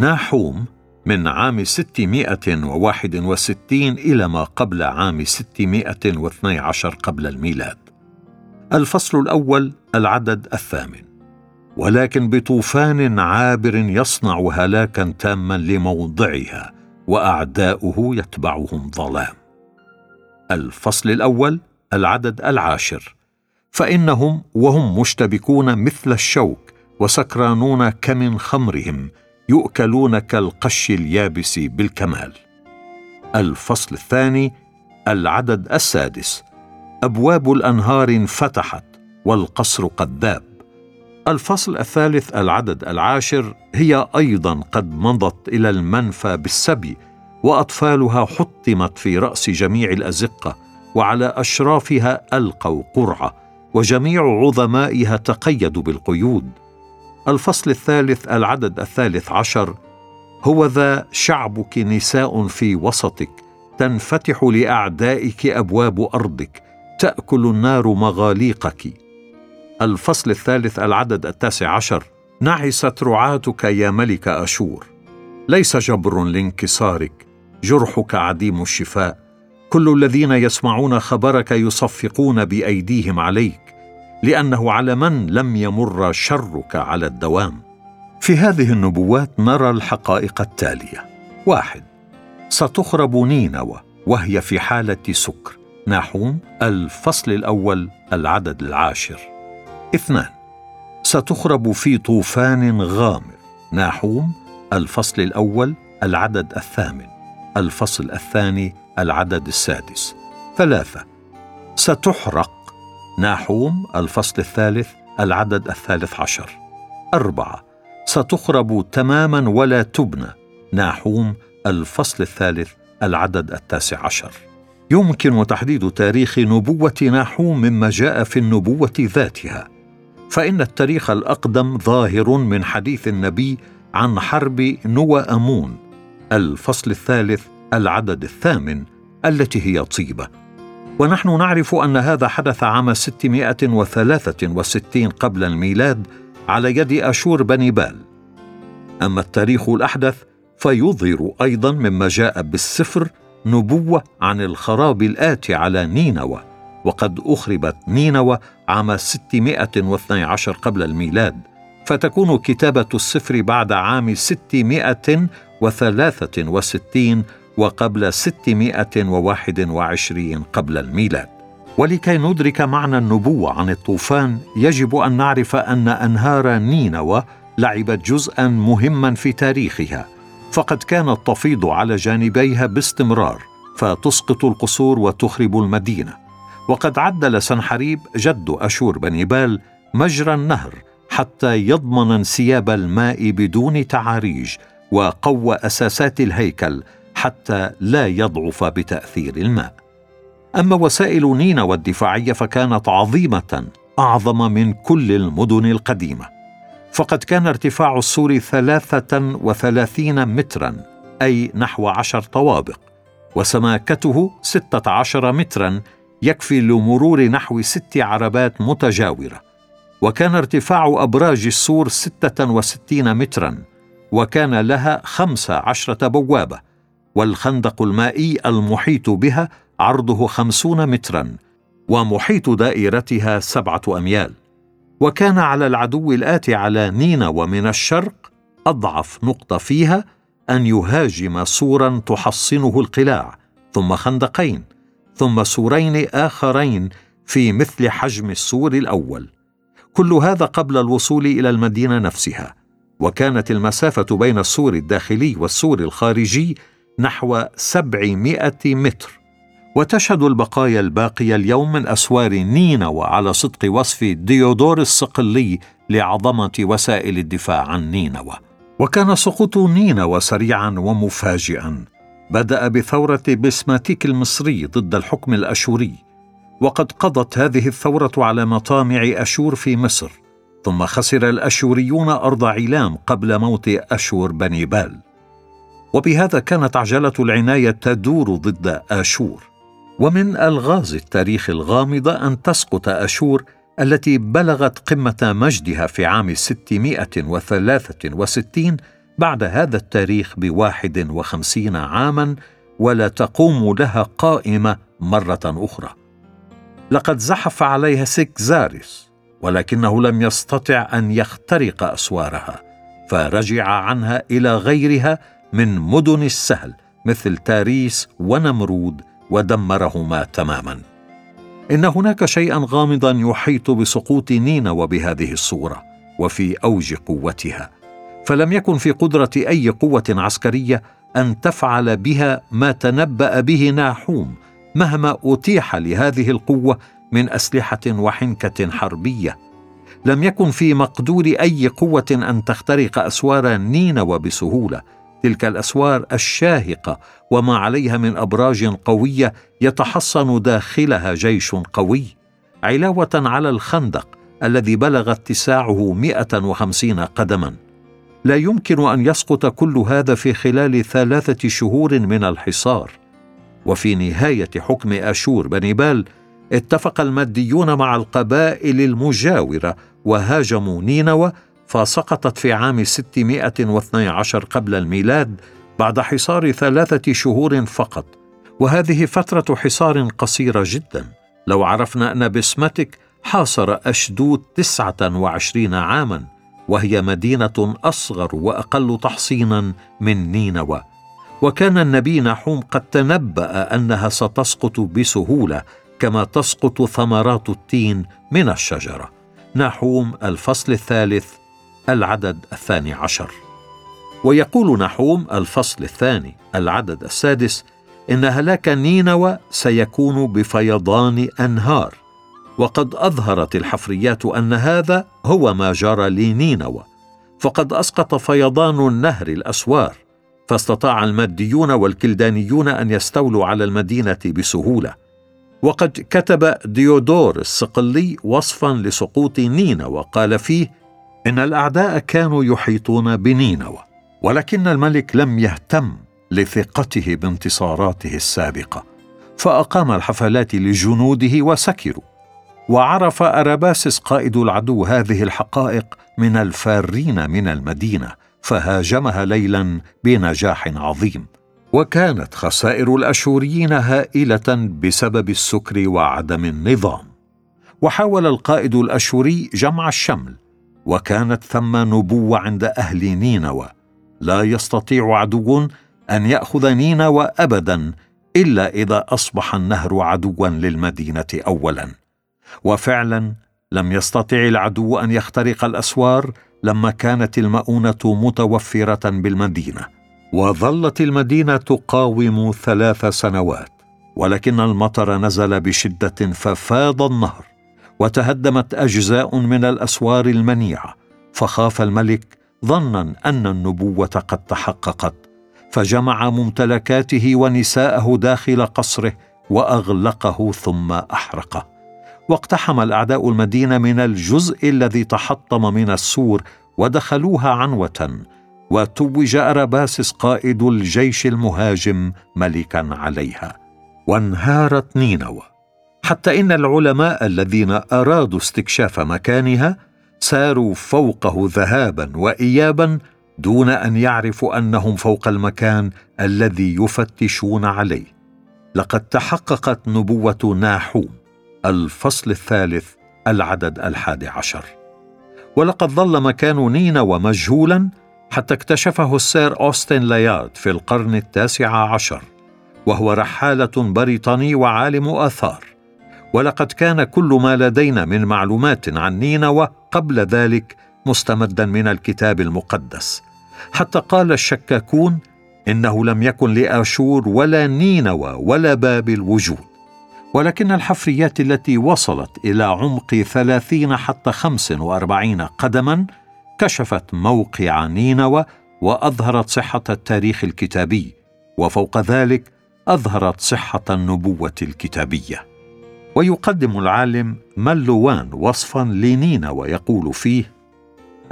ناحوم من عام 661 إلى ما قبل عام 612 قبل الميلاد. الفصل الأول العدد الثامن. ولكن بطوفان عابر يصنع هلاكا تاما لموضعها وأعداؤه يتبعهم ظلام. الفصل الأول العدد العاشر. فإنهم وهم مشتبكون مثل الشوك وسكرانون كمن خمرهم يؤكلون كالقش اليابس بالكمال. الفصل الثاني العدد السادس. أبواب الأنهار انفتحت والقصر قد ذاب الفصل الثالث العدد العاشر هي أيضا قد مضت إلى المنفى بالسبي وأطفالها حطمت في رأس جميع الأزقة وعلى أشرافها ألقوا قرعة وجميع عظمائها تقيدوا بالقيود. الفصل الثالث العدد الثالث عشر. هو ذا شعبك نساء في وسطك تنفتح لأعدائك أبواب أرضك تأكل النار مغاليقك. الفصل الثالث العدد التاسع عشر. نعست رعاتك يا ملك أشور. ليس جبر لانكسارك جرحك عديم الشفاء. كل الذين يسمعون خبرك يصفقون بأيديهم عليك. لأنه على من لم يمر شرك على الدوام. في هذه النبوات نرى الحقائق التالية. واحد ستخرب نينوى وهي في حالة سكر. ناحوم الفصل الأول العدد العاشر. اثنان ستخرب في طوفان غامر ناحوم الفصل الأول العدد الثامن. الفصل الثاني العدد السادس. ثلاثة ستحرق ناحوم الفصل الثالث العدد الثالث عشر. أربعة. ستخرب تماما ولا تبنى. ناحوم الفصل الثالث العدد التاسع عشر. يمكن تحديد تاريخ نبوة ناحوم مما جاء في النبوة ذاتها. فإن التاريخ الأقدم ظاهر من حديث النبي عن حرب نوى أمون. الفصل الثالث العدد الثامن التي هي طيبة. ونحن نعرف أن هذا حدث عام 663 قبل الميلاد على يد أشور بني بال. أما التاريخ الأحدث فيظهر أيضا مما جاء بالسفر نبوة عن الخراب الآتي على نينوى وقد أخربت نينوى عام 612 قبل الميلاد. فتكون كتابة السفر بعد عام 663 وقبل 621 قبل الميلاد. ولكي ندرك معنى النبوة عن الطوفان يجب أن نعرف أن أنهار نينوى لعبت جزءا مهما في تاريخها. فقد كانت تفيض على جانبيها باستمرار فتسقط القصور وتخرب المدينة. وقد عدل سنحريب جد أشور بني بال مجرى النهر حتى يضمن انسياب الماء بدون تعاريج وقوى أساسات الهيكل حتى لا يضعف بتأثير الماء. أما وسائل نينوى الدفاعيه فكانت عظيمة أعظم من كل المدن القديمة. فقد كان ارتفاع السور ثلاثة وثلاثين مترا أي نحو عشر طوابق وسماكته ستة عشر مترا يكفي لمرور نحو ست عربات متجاورة. وكان ارتفاع أبراج السور ستة وستين مترا وكان لها خمس عشرة بوابة. والخندق المائي المحيط بها عرضه خمسون مترا ومحيط دائرتها سبعة أميال. وكان على العدو الآتي على نينا ومن الشرق أضعف نقطة فيها أن يهاجم سورا تحصنه القلاع ثم خندقين ثم سورين آخرين في مثل حجم السور الأول. كل هذا قبل الوصول إلى المدينة نفسها. وكانت المسافة بين السور الداخلي والسور الخارجي نحو سبعمائة متر. وتشهد البقايا الباقية اليوم من أسوار نينوى على صدق وصف ديودور الصقلي لعظمة وسائل الدفاع عن نينوى وكان سقوط نينوى سريعا ومفاجئا. بدأ بثورة بسماتيك المصري ضد الحكم الأشوري. وقد قضت هذه الثورة على مطامع أشور في مصر. ثم خسر الأشوريون أرض علام قبل موت أشور بني بال. وبهذا كانت عجلة العناية تدور ضد آشور. ومن ألغاز التاريخ الغامضة أن تسقط أشور التي بلغت قمة مجدها في عام 663 بعد هذا التاريخ بواحد وخمسين عاما ولا تقوم لها قائمة مرة أخرى. لقد زحف عليها سكزاريس ولكنه لم يستطع أن يخترق أسوارها فرجع عنها إلى غيرها من مدن السهل مثل تاريس ونمرود ودمرهما تماما. إن هناك شيئا غامضا يحيط بسقوط نينوى بهذه الصورة وفي أوج قوتها فلم يكن في قدرة أي قوة عسكرية أن تفعل بها ما تنبأ به ناحوم مهما أتيح لهذه القوة من أسلحة وحنكة حربية. لم يكن في مقدور أي قوة أن تخترق أسوار نينوى بسهولة تلك الأسوار الشاهقة وما عليها من أبراج قوية يتحصن داخلها جيش قوي علاوة على الخندق الذي بلغ اتساعه 150 قدما. لا يمكن أن يسقط كل هذا في خلال ثلاثة شهور من الحصار. وفي نهاية حكم آشور بنيبال اتفق الماديون مع القبائل المجاورة وهاجموا نينوى فسقطت في عام 612 قبل الميلاد بعد حصار ثلاثة شهور فقط. وهذه فترة حصار قصيرة جدا. لو عرفنا أن بسمتك حاصر أشدود تسعة وعشرين عاما وهي مدينة أصغر وأقل تحصينا من نينوى. وكان النبي نحوم قد تنبأ أنها ستسقط بسهولة كما تسقط ثمرات التين من الشجرة. نحوم الفصل الثالث العدد الثاني عشر. ويقول نحوم الفصل الثاني العدد السادس إن هلاك نينوى سيكون بفيضان أنهار. وقد أظهرت الحفريات أن هذا هو ما جرى لنينوى. فقد أسقط فيضان النهر الأسوار. فاستطاع الماديون والكلدانيون أن يستولوا على المدينة بسهولة. وقد كتب ديودور الصقلي وصفا لسقوط نينوى وقال فيه إن الأعداء كانوا يحيطون بنينوى ولكن الملك لم يهتم لثقته بانتصاراته السابقة فأقام الحفلات لجنوده وسكروا وعرف اراباسس قائد العدو هذه الحقائق من الفارين من المدينة فهاجمها ليلا بنجاح عظيم. وكانت خسائر الأشوريين هائلة بسبب السكر وعدم النظام. وحاول القائد الأشوري جمع الشمل وكانت ثم نبوة عند أهل نينوى. لا يستطيع عدو أن يأخذ نينوى ابدا إلا إذا أصبح النهر عدوا للمدينة اولا. وفعلا لم يستطع العدو أن يخترق الأسوار لما كانت المؤونة متوفرة بالمدينة. وظلت المدينة تقاوم ثلاث سنوات ولكن المطر نزل بشدة ففاض النهر. وتهدمت أجزاء من الأسوار المنيعة فخاف الملك ظنا أن النبوة قد تحققت فجمع ممتلكاته ونساءه داخل قصره وأغلقه ثم أحرقه. واقتحم الأعداء المدينة من الجزء الذي تحطم من السور ودخلوها عنوة وتوج أراباسس قائد الجيش المهاجم ملكا عليها. وانهارت نينوى. حتى إن العلماء الذين أرادوا استكشاف مكانها ساروا فوقه ذهابا وايابا دون أن يعرفوا أنهم فوق المكان الذي يفتشون عليه. لقد تحققت نبوة ناحوم الفصل الثالث العدد الحادي عشر. ولقد ظل مكان نينوى مجهولا حتى اكتشفه السير أوستن لايارد في القرن التاسع عشر وهو رحالة بريطاني وعالم آثار. ولقد كان كل ما لدينا من معلومات عن نينوى قبل ذلك مستمدا من الكتاب المقدس. حتى قال الشكاكون إنه لم يكن لآشور ولا نينوى ولا بابل وجود ولكن الحفريات التي وصلت إلى عمق ثلاثين حتى خمس وأربعين قدما كشفت موقع نينوى وأظهرت صحة التاريخ الكتابي وفوق ذلك أظهرت صحة النبوة الكتابية. ويقدم العالم ملوان وصفا لنينا ويقول فيه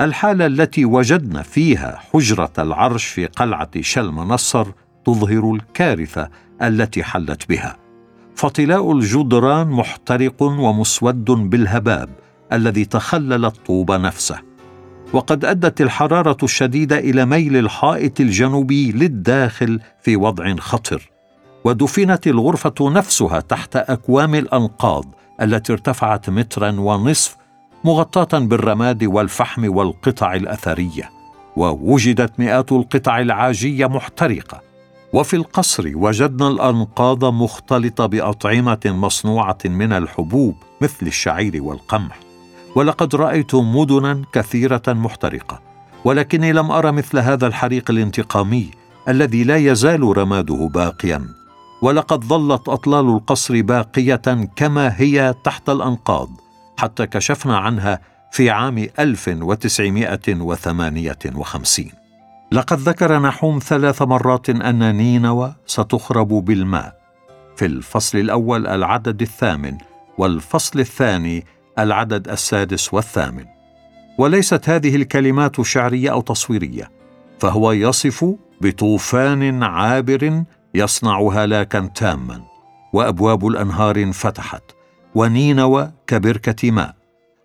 الحالة التي وجدنا فيها حجرة العرش في قلعة شلم نصر تظهر الكارثة التي حلت بها فطلاء الجدران محترق ومسود بالهباب الذي تخلل الطوب نفسه وقد أدت الحرارة الشديدة إلى ميل الحائط الجنوبي للداخل في وضع خطر. ودفنت الغرفة نفسها تحت أكوام الأنقاض التي ارتفعت مترا ونصف مغطاة بالرماد والفحم والقطع الأثرية. ووجدت مئات القطع العاجية محترقة. وفي القصر وجدنا الأنقاض مختلطة بأطعمة مصنوعة من الحبوب مثل الشعير والقمح. ولقد رأيت مدنا كثيرة محترقة. ولكني لم أرى مثل هذا الحريق الانتقامي الذي لا يزال رماده باقيا. ولقد ظلت أطلال القصر باقية كما هي تحت الأنقاض حتى كشفنا عنها في عام 1958 لقد ذكر نحوم ثلاث مرات أن نينوى ستخرب بالماء. في الفصل الأول العدد الثامن والفصل الثاني العدد السادس والثامن. وليست هذه الكلمات شعرية أو تصويرية فهو يصف بطوفان عابر يصنع هلاكا تاما وأبواب الأنهار انفتحت ونينوى كبركه ماء.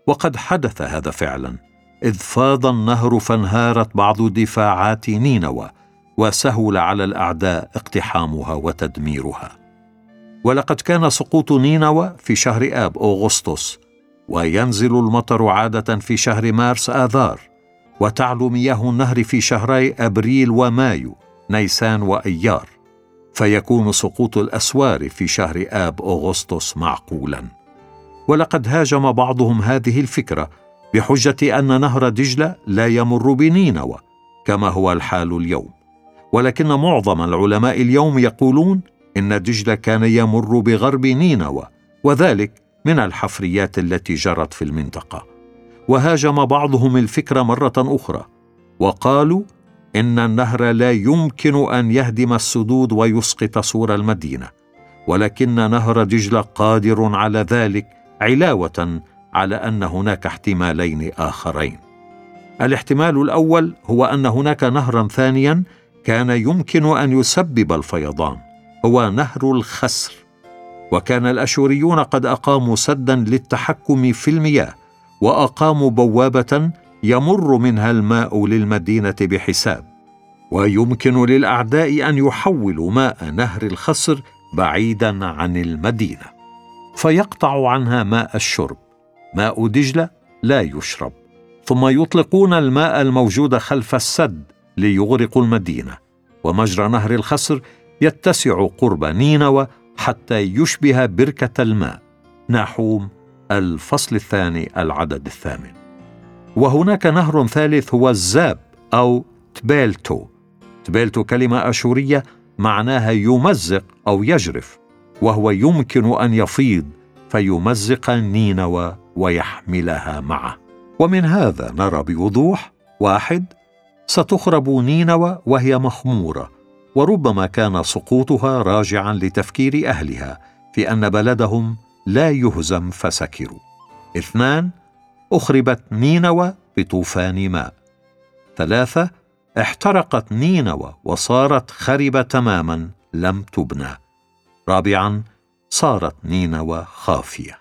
وقد حدث هذا فعلا إذ فاض النهر فانهارت بعض دفاعات نينوى وسهل على الأعداء اقتحامها وتدميرها. ولقد كان سقوط نينوى في شهر آب أغسطس وينزل المطر عادة في شهر مارس آذار وتعلو مياه النهر في شهري أبريل ومايو نيسان وأيار. فيكون سقوط الأسوار في شهر آب أغسطس معقولا. ولقد هاجم بعضهم هذه الفكرة بحجة أن نهر دجلة لا يمر بنينوى كما هو الحال اليوم. ولكن معظم العلماء اليوم يقولون إن دجلة كان يمر بغرب نينوى وذلك من الحفريات التي جرت في المنطقة. وهاجم بعضهم الفكرة مرة أخرى وقالوا إن النهر لا يمكن أن يهدم السدود ويسقط سور المدينة ولكن نهر دجله قادر على ذلك علاوة على أن هناك احتمالين آخرين. الاحتمال الأول هو أن هناك نهرا ثانيا كان يمكن أن يسبب الفيضان هو نهر الخسر. وكان الأشوريون قد أقاموا سدا للتحكم في المياه وأقاموا بوابة يمر منها الماء للمدينة بحساب ويمكن للأعداء أن يحولوا ماء نهر الخصر بعيدا عن المدينة. فيقطع عنها ماء الشرب ماء دجلة لا يشرب ثم يطلقون الماء الموجود خلف السد ليغرقوا المدينة ومجرى نهر الخصر يتسع قرب نينوى حتى يشبه بركة الماء. نحوم الفصل الثاني العدد الثامن. وهناك نهر ثالث هو الزاب أو تبيلتو. تبيلتو كلمة أشورية معناها يمزق أو يجرف وهو يمكن أن يفيض فيمزق نينوى ويحملها معه. ومن هذا نرى بوضوح واحد ستخرب نينوى وهي مخمورة وربما كان سقوطها راجعا لتفكير أهلها في أن بلدهم لا يهزم فسكروا. اثنان أخربت نينوى بطوفان ماء. ثلاثة احترقت نينوى وصارت خربه تماما لم تبنى. رابعا صارت نينوى خافية.